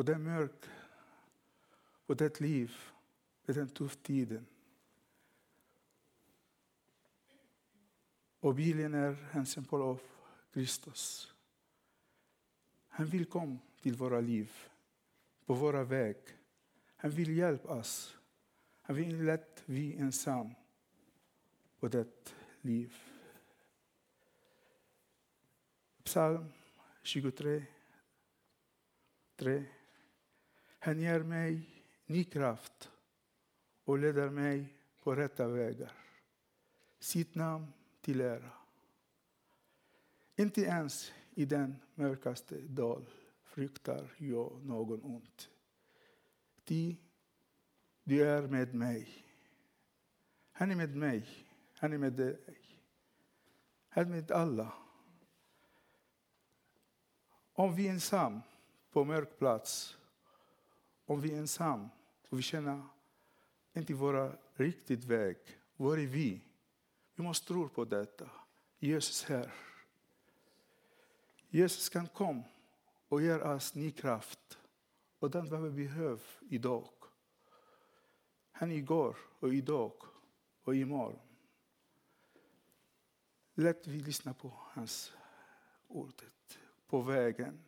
Och det är mörkt. Och det är ett liv. Det är en tuff tid. Och bilen är en symbol av Kristus. Han vill komma till våra liv, på våra väg. Han vill hjälpa oss. Han vill lätt vi ensam på det liv. Psalm 23, 3. Han ger mig ny kraft och leder mig på rätta vägar. Sitt namn till ära. Inte ens i den mörkaste dal fruktar jag någon ont. Ty du är med mig. Han är med mig. Han är med dig. Han är med alla. Om vi är ensam på mörk plats, om vi är ensam och vi känner inte vår riktigt väg, var är vi? Vi måste tro på detta. Jesus här. Jesus kan komma och ge oss ny kraft. Och den vad vi behöver idag. Han igår och idag och imorgon. Låt vi lyssna på hans ord på vägen.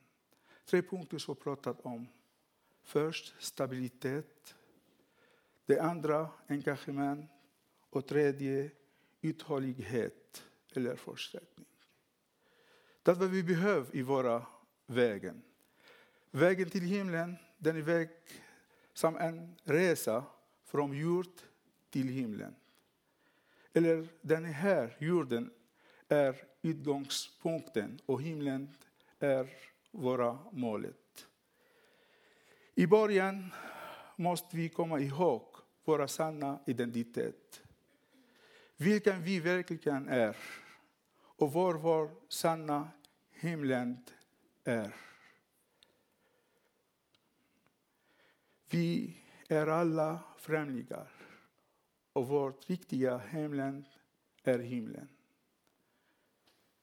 Tre punkter som vi pratat om. Först stabilitet. Det andra engagemang. Och tredje uthållighet eller fortsättning. Det är vad vi behöver i våra vägen. Vägen till himlen den är väg som en resa från jord till himlen. Eller den här jorden är utgångspunkten och himlen är våra målet. I början måste vi komma ihåg vår sanna identitet. Vilken vi verkligen är och var vår sanna himland är. Vi är alla främlingar och vårt riktiga hemland är himlen.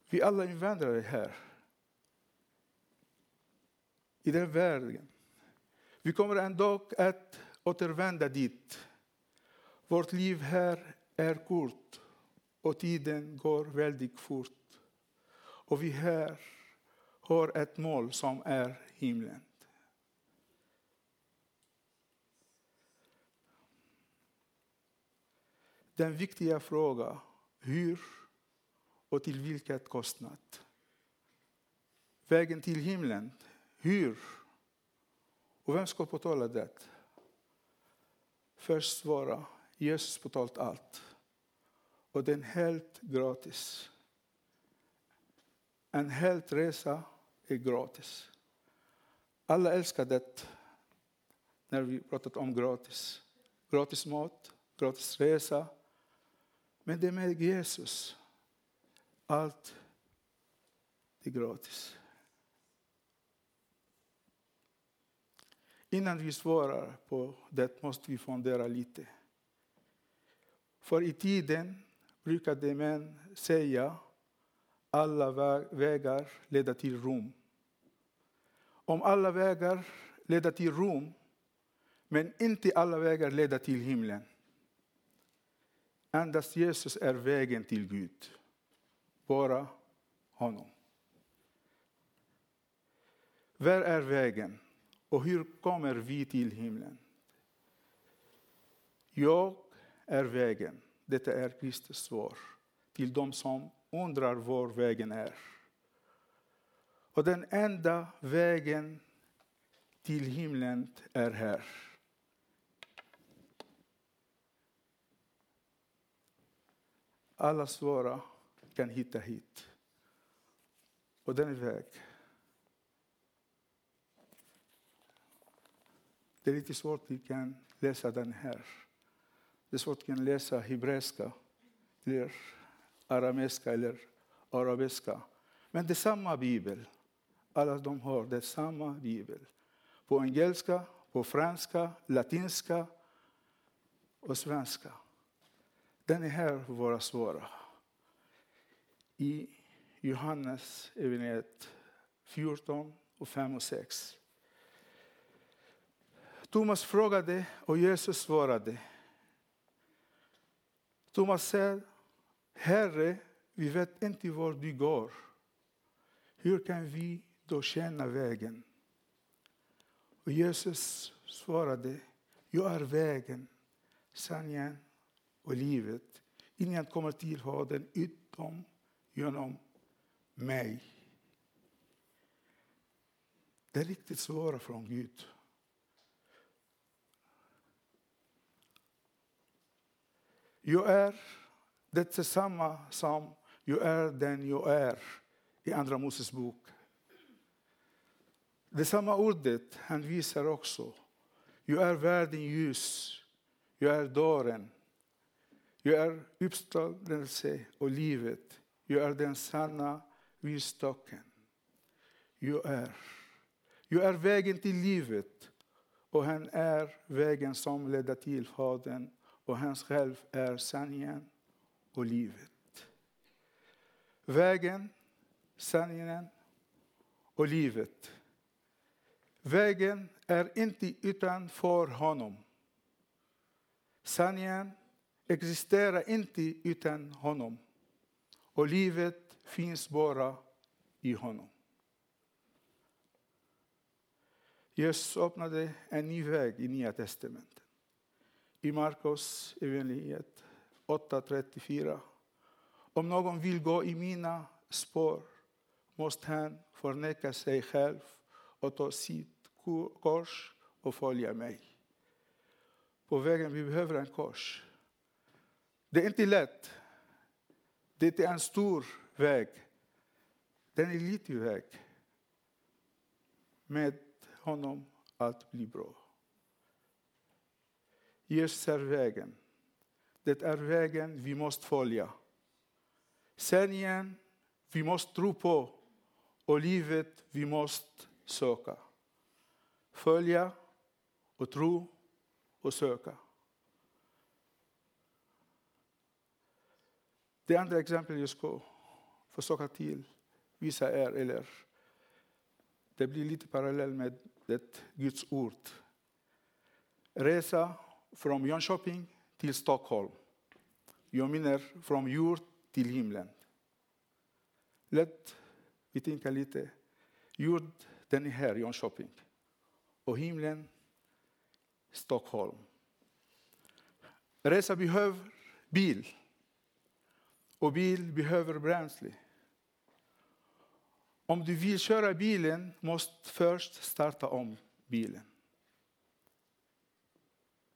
Vi alla invandrare här i den världen. Vi kommer ändå att återvända dit. Vårt liv här är kort och tiden går väldigt fort. Och vi här har ett mål som är himlen. Den viktiga frågan, hur och till vilket kostnad? Vägen till himlen, hur? Och vem ska betala det? Först svara, Jesus betalat allt. Och den är helt gratis. En helt resa är gratis. Alla älskar det när vi pratat om gratis. Gratis mat, gratis resa. Men det är med Jesus. Allt är gratis. Innan vi svarar på det måste vi fundera lite. För i tiden brukade män säga alla vägar leder till Rom. Om alla vägar leder till Rom, men inte alla vägar leder till himlen. Endast Jesus är vägen till Gud. Bara honom. Var är vägen och hur kommer vi till himlen? Jag är vägen. Detta är Kristus svar till de som undrar var vägen är. Och den enda vägen till himlen är här. Alla svåra kan hitta hit. Och den är väg. Det är lite svårt att kan läsa den här. Det är svårt att läsa hebreiska, eller arameiska eller arabiska. Men det är samma bibel. Alla de har det samma bibel. På engelska, på franska, latinska och svenska. Den är här för våra svåra. I Johannes evangeliet 14 och 5 och 6. Thomas frågade och Jesus svarade. Thomas säger, Herre, vi vet inte var du går. Hur kan vi då känna vägen? Och Jesus svarade, jag är vägen, sanningen och livet. Ingen kommer till Fadern utom genom mig. Det är riktigt svåra från Gud. Jag är det är samma som jag är den jag är i Andra Moses bok. Det samma ordet han visar också. Jag är världen ljus. Jag är dörren. Jag är uppståndelse och livet. Jag är den sanna visstocken. Jag är. Jag är vägen till livet och han är vägen som leder till Fadern och han själv är sanningen och livet. Vägen, sanningen och livet. Vägen är inte utanför honom. Sanningen existerar inte utan honom. Och livet finns bara i honom. Jesus öppnade en ny väg i Nya testamentet. I Markus evangeliet 8.34. Om någon vill gå i mina spår måste han förneka sig själv och ta sitt kors och följa mig. På vägen vi behöver en kors. Det är inte lätt. Det är en stor väg. Det är en liten väg. Med honom allt blir bra. Jesus är vägen. Det är vägen vi måste följa. Sanningen vi måste tro på och livet vi måste söka. Följa och tro och söka. Det andra exemplet jag ska försöka till visa er, eller det blir lite parallell med det Guds ord. Resa från Jönköping till Stockholm. Jag menar från jord till himlen. Lätt vi tänka lite. Jord, den är här, Jönköping. Och himlen, Stockholm. Resa behöver bil. Och bil behöver bränsle. Om du vill köra bilen måste först starta om bilen.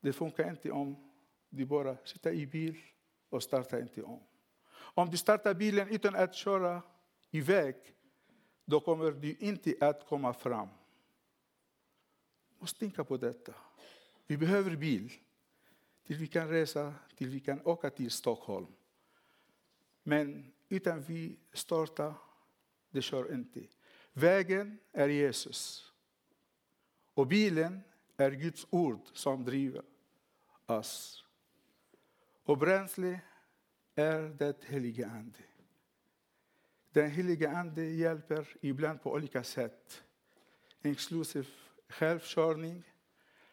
Det funkar inte om du bara sitter i bil och startar inte om. Om du startar bilen utan att köra iväg, då kommer du inte att komma fram. Du måste tänka på detta. Vi behöver bil till vi kan resa, till vi kan åka till Stockholm. Men utan vi startar, det kör inte. Vägen är Jesus. Och bilen är Guds ord som driver oss. Och bränsle är det heliga Ande. Den heliga Ande hjälper ibland på olika sätt. Inklusive självkörning,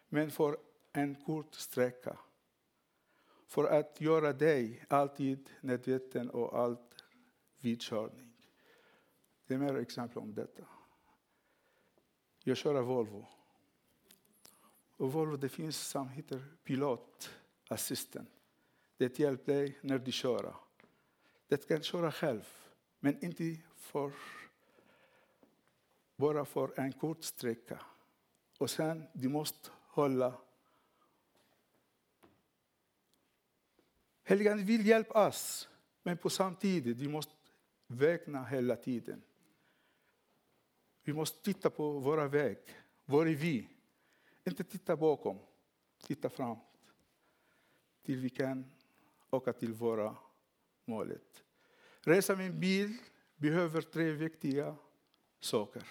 men för en kort sträcka. För att göra dig alltid medveten och allt vid körning. Det är mer exempel om detta. Jag kör Volvo. Och Volvo det finns som heter pilotassistent. Det hjälper dig när du kör. Det kan köra själv, men inte för, bara för en kort sträcka. Och sen du måste hålla Heligande vill hjälpa oss, men på samtidigt vi måste vägna hela tiden. Vi måste titta på våra väg. Var är vi? Inte titta bakom, titta framåt. Till vi kan åka till våra målet. Resa med bil behöver tre viktiga saker.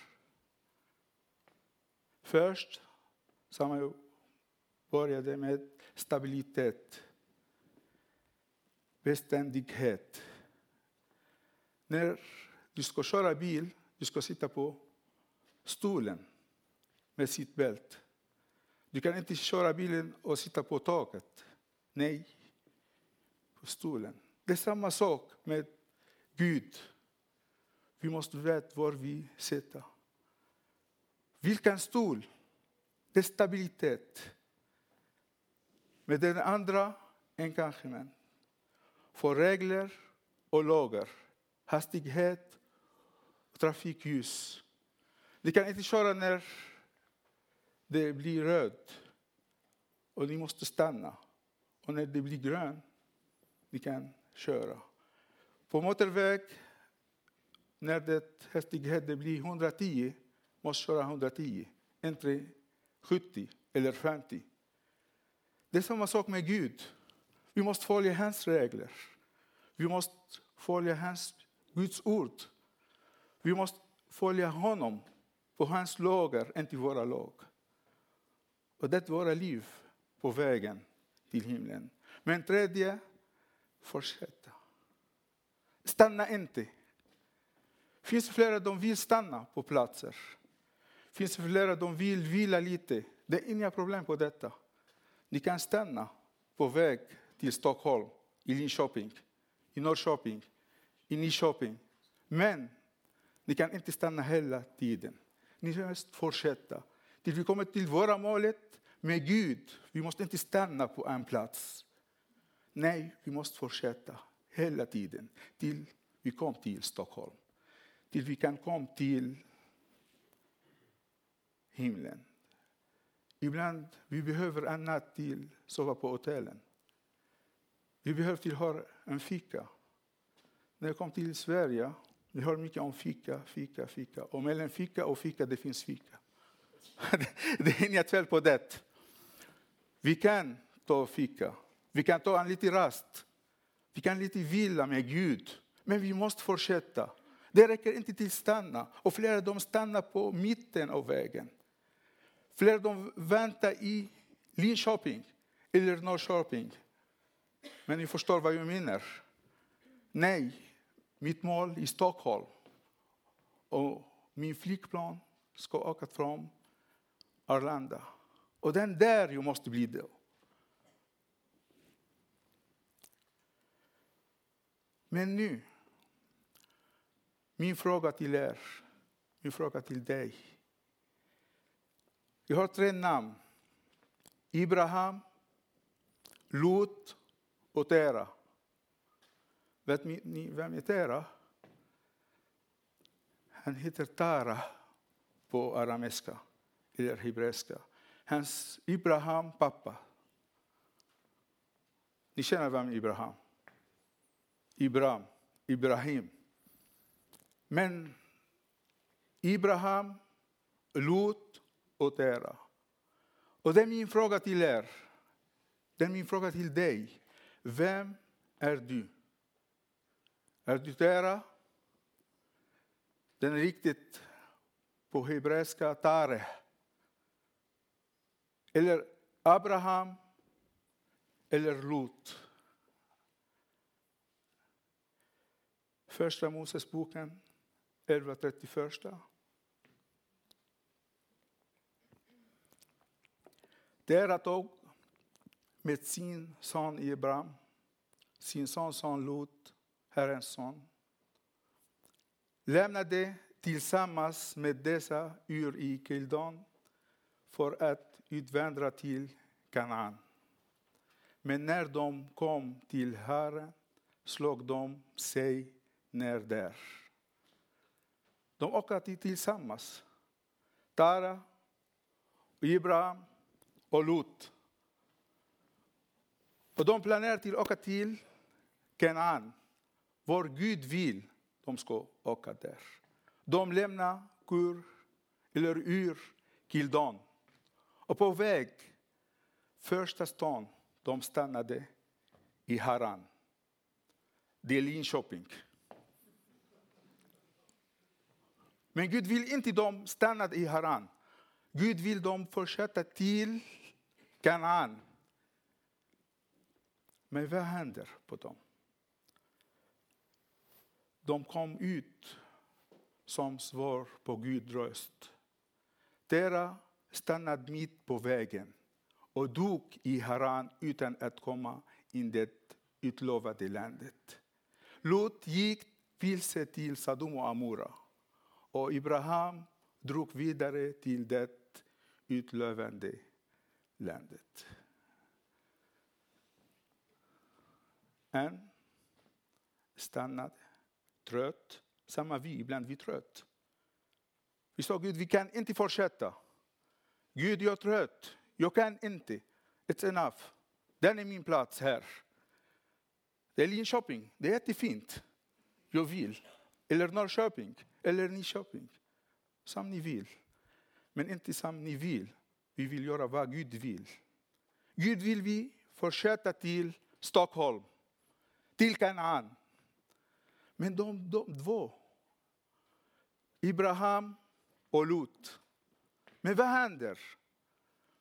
Först, som jag började med, stabilitet. Beständighet. När du ska köra bil, du ska sitta på stolen med sitt bälte. Du kan inte köra bilen och sitta på taket. Nej, på stolen. Det är samma sak med Gud. Vi måste veta var vi sitter. Vilken stol? Det är stabilitet. Med den andra engagemang. För regler och lagar. Hastighet och trafikljus. Du kan inte köra när det blir rött och ni måste stanna. Och när det blir grönt, ni kan köra. På motorväg, när det hastigheten blir 110, måste köra 110, inte 70 eller 50. Det är samma sak med Gud. Vi måste följa hans regler. Vi måste följa hans Guds ord. Vi måste följa honom på hans lagar, inte våra lagar. Och det är våra liv på vägen till himlen. Men tredje, fortsätta. Stanna inte. Finns flera som vill stanna på platser? Finns flera som vill vila lite? Det är inga problem på detta. Ni kan stanna på väg till Stockholm, i Linköping, i Norrköping, i Nyköping. Men ni kan inte stanna hela tiden. Ni måste fortsätta. Tills vi kommer till våra målet med Gud. Vi måste inte stanna på en plats. Nej, vi måste fortsätta hela tiden till vi kom till Stockholm. Till vi kan komma till himlen. Ibland vi behöver en natt till sova på hotellen. Vi behöver till ha en fika. När jag kom till Sverige, vi hör mycket om fika, fika, fika. Och mellan fika och fika det finns fika. det är inget fel på det. Vi kan ta fika. Vi kan ta en liten rast. Vi kan lite vila med Gud. Men vi måste fortsätta. Det räcker inte till att stanna. Och flera de stannar på mitten av vägen. Flera de väntar i Linköping eller Norrköping. Men ni förstår vad jag menar. Nej, mitt mål är Stockholm. Och min flygplan ska åka från Arlanda. Och den där jag måste bli då. Men nu, min fråga till er, min fråga till dig. Jag har tre namn. Ibrahim, Lot och Tera. Vet ni vem är Tera? Han heter Tara på arameiska eller hebreiska. Hans Abraham pappa. Ni känner vem Abraham? Ibrahim. Ibrahim. Men Abraham, Lot och Tera. Och det är min fråga till er. Det är min fråga till dig. Vem är du? Är du Tera? Den är riktigt på hebreiska Tareh. Eller Abraham eller Lot. Första Mosesboken 11.31. Där tog med sin son Abraham, sin son son Lot, Herrens son, lämnade tillsammans med dessa ur i Kildan för att utvandra till Kanaan. Men när de kom till Herren slog de sig ner där. De åkte tillsammans. Tara, Ibrahim och Lot. Och de planerar till att åka till Kanaan. Var Gud vill de ska åka där. De lämnar Kur, eller ur Kildon. Och på väg, första stan, de stannade i Haran. Det är Linköping. Men Gud vill inte de stanna i Haran. Gud vill de fortsätta till Kanaan. Men vad händer på dem? De kom ut som svar på Guds röst. Deras stannade mitt på vägen och dog i Haran utan att komma in det utlovade landet. Lot gick vilse till Sadum och Amora och Abraham drog vidare till det utlovade landet. En stannade, trött. Samma vi, ibland vi trött. Vi sa Gud, vi kan inte fortsätta. Gud, jag är trött. Jag kan inte. It's enough. Den är min plats här. Det är Linköping. Det är jättefint. Jag vill. Eller Norrköping. Eller Nyköping. Som ni vill. Men inte som ni vill. Vi vill göra vad Gud vill. Gud vill vi fortsätta till Stockholm. Till Kanaan. Men de, de två. Ibrahim och Lot. Men vad händer?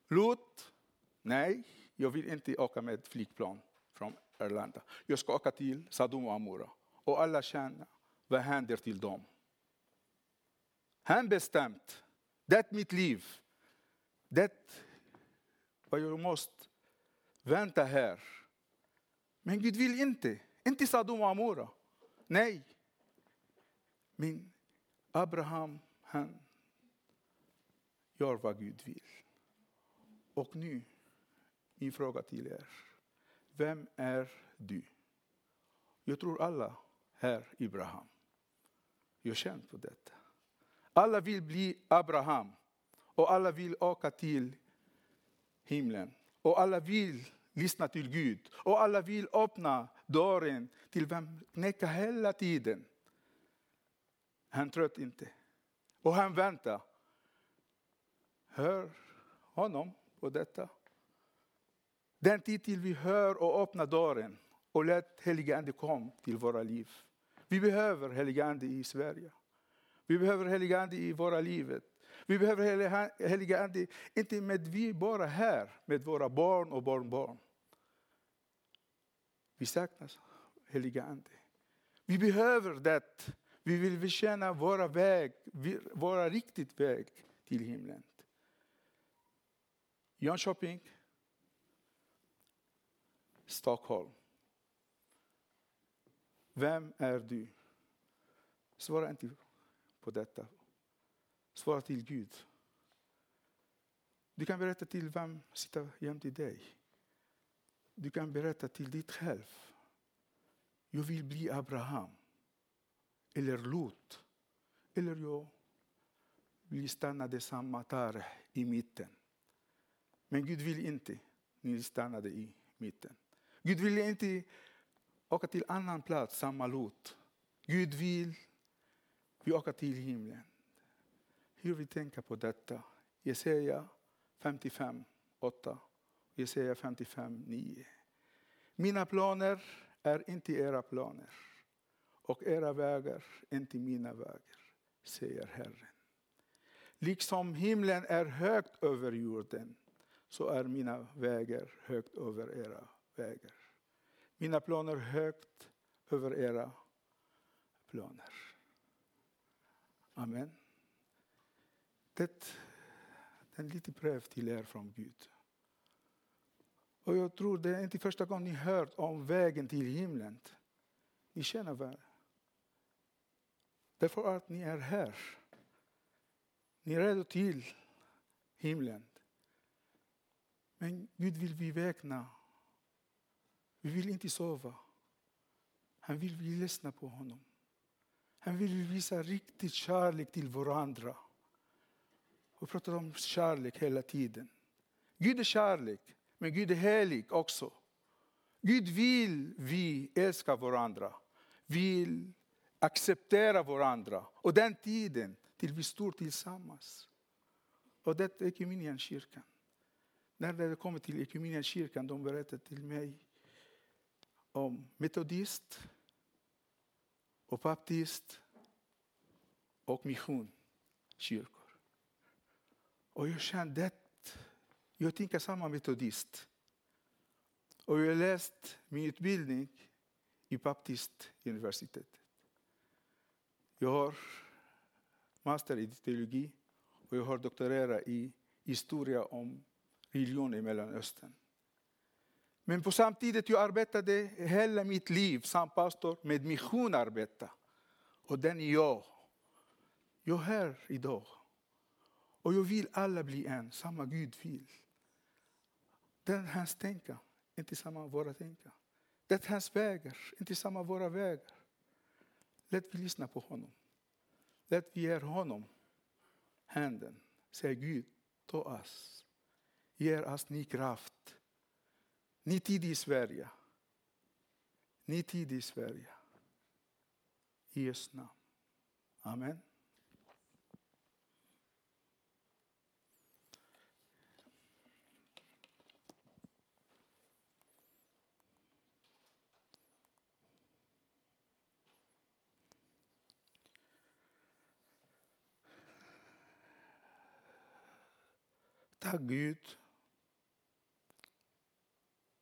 Lot, nej, jag vill inte åka med flygplan från Irlanda. Jag ska åka till Sodom och Amora. Och alla känner, vad händer till dem? Han bestämt, det är mitt liv. Det vad jag måste vänta här. Men Gud vill inte, inte Sodom och Amora. Nej. Men Abraham, han gör vad Gud vill. Och nu, min fråga till er. Vem är du? Jag tror alla här Abraham. Jag känner på detta. Alla vill bli Abraham. Och alla vill åka till himlen. Och alla vill lyssna till Gud. Och alla vill öppna dörren till vem knäcka hela tiden. Han trött inte. Och han väntar. Hör honom på detta. Den tid till vi hör och öppnar dörren och lät helige Ande komma till våra liv. Vi behöver helige Ande i Sverige. Vi behöver helige Ande i våra liv. Vi behöver helige Ande, inte med vi bara här, med våra barn och barnbarn. Vi saknar helige Ande. Vi behöver det. Vi vill bekänna våra väg, våra riktigt väg till himlen. Jönköping, Stockholm. Vem är du? Svara inte på detta. Svara till Gud. Du kan berätta till vem sitter jämte dig. Du kan berätta till dig själv. Jag vill bli Abraham. Eller Lot. Eller jag vill stanna detsamma där i mitt men Gud vill inte ni stannade i mitten. Gud vill inte åka till annan plats, samma Lot. Gud vill vi åka till himlen. Hur vi tänker på detta? Jesaja 55, 8. Jesaja 55, 9. Mina planer är inte era planer och era vägar inte mina vägar, säger Herren. Liksom himlen är högt över jorden så är mina vägar högt över era vägar. Mina planer högt över era planer. Amen. Det är en liten brev till er från Gud. Och jag tror det är inte första gången ni hört om vägen till himlen. Ni känner väl. Därför att ni är här. Ni är redo till himlen. Men Gud vill vi väkna. Vi vill inte sova. Han vill vi lyssna på honom. Han vill visa riktig kärlek till varandra. Vi pratar om kärlek hela tiden. Gud är kärlek, men Gud är helig också. Gud vill vi älska varandra. Vill acceptera varandra. Och den tiden till vi står tillsammans. Och det är kyrkan. När det kommer till kyrkan, de berättade till mig om metodist och baptist och missionskyrkor. Och jag kände att jag tänker samma metodist. Och jag har läst min utbildning i baptistuniversitetet. Jag har master i teologi och jag har doktorerat i historia om religion i Mellanöstern. Men på samtidigt jag arbetade hela mitt liv som pastor med missionarbete. Och den är jag. Jag är här idag. Och jag vill alla bli en, samma Gud vill. Det är hans tänka, inte samma våra tänka. Det är hans vägar, inte samma våra vägar. Låt vi lyssna på honom. Låt vi ge honom handen. Säg Gud, ta oss. Ge oss ny kraft. Ny tid i Sverige. Ny tid i Sverige. I Jesu namn. Amen. Tack Gud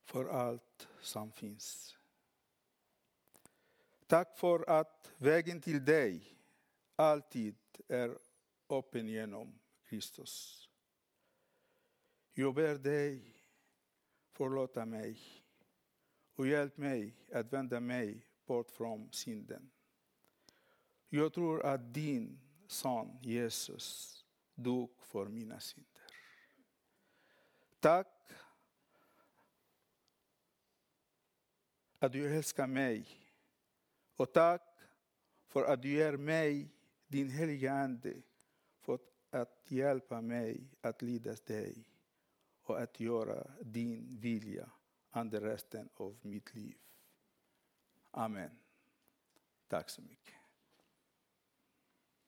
för allt som finns. Tack för att vägen till dig alltid är öppen genom Kristus. Jag ber dig förlåta mig och hjälp mig att vända mig bort från synden. Jag tror att din son Jesus dog för mina synder. Tack att du älskar mig. Och tack för att du ger mig din heliga Ande för att hjälpa mig att lyda dig och att göra din vilja under resten av mitt liv. Amen. Tack så mycket.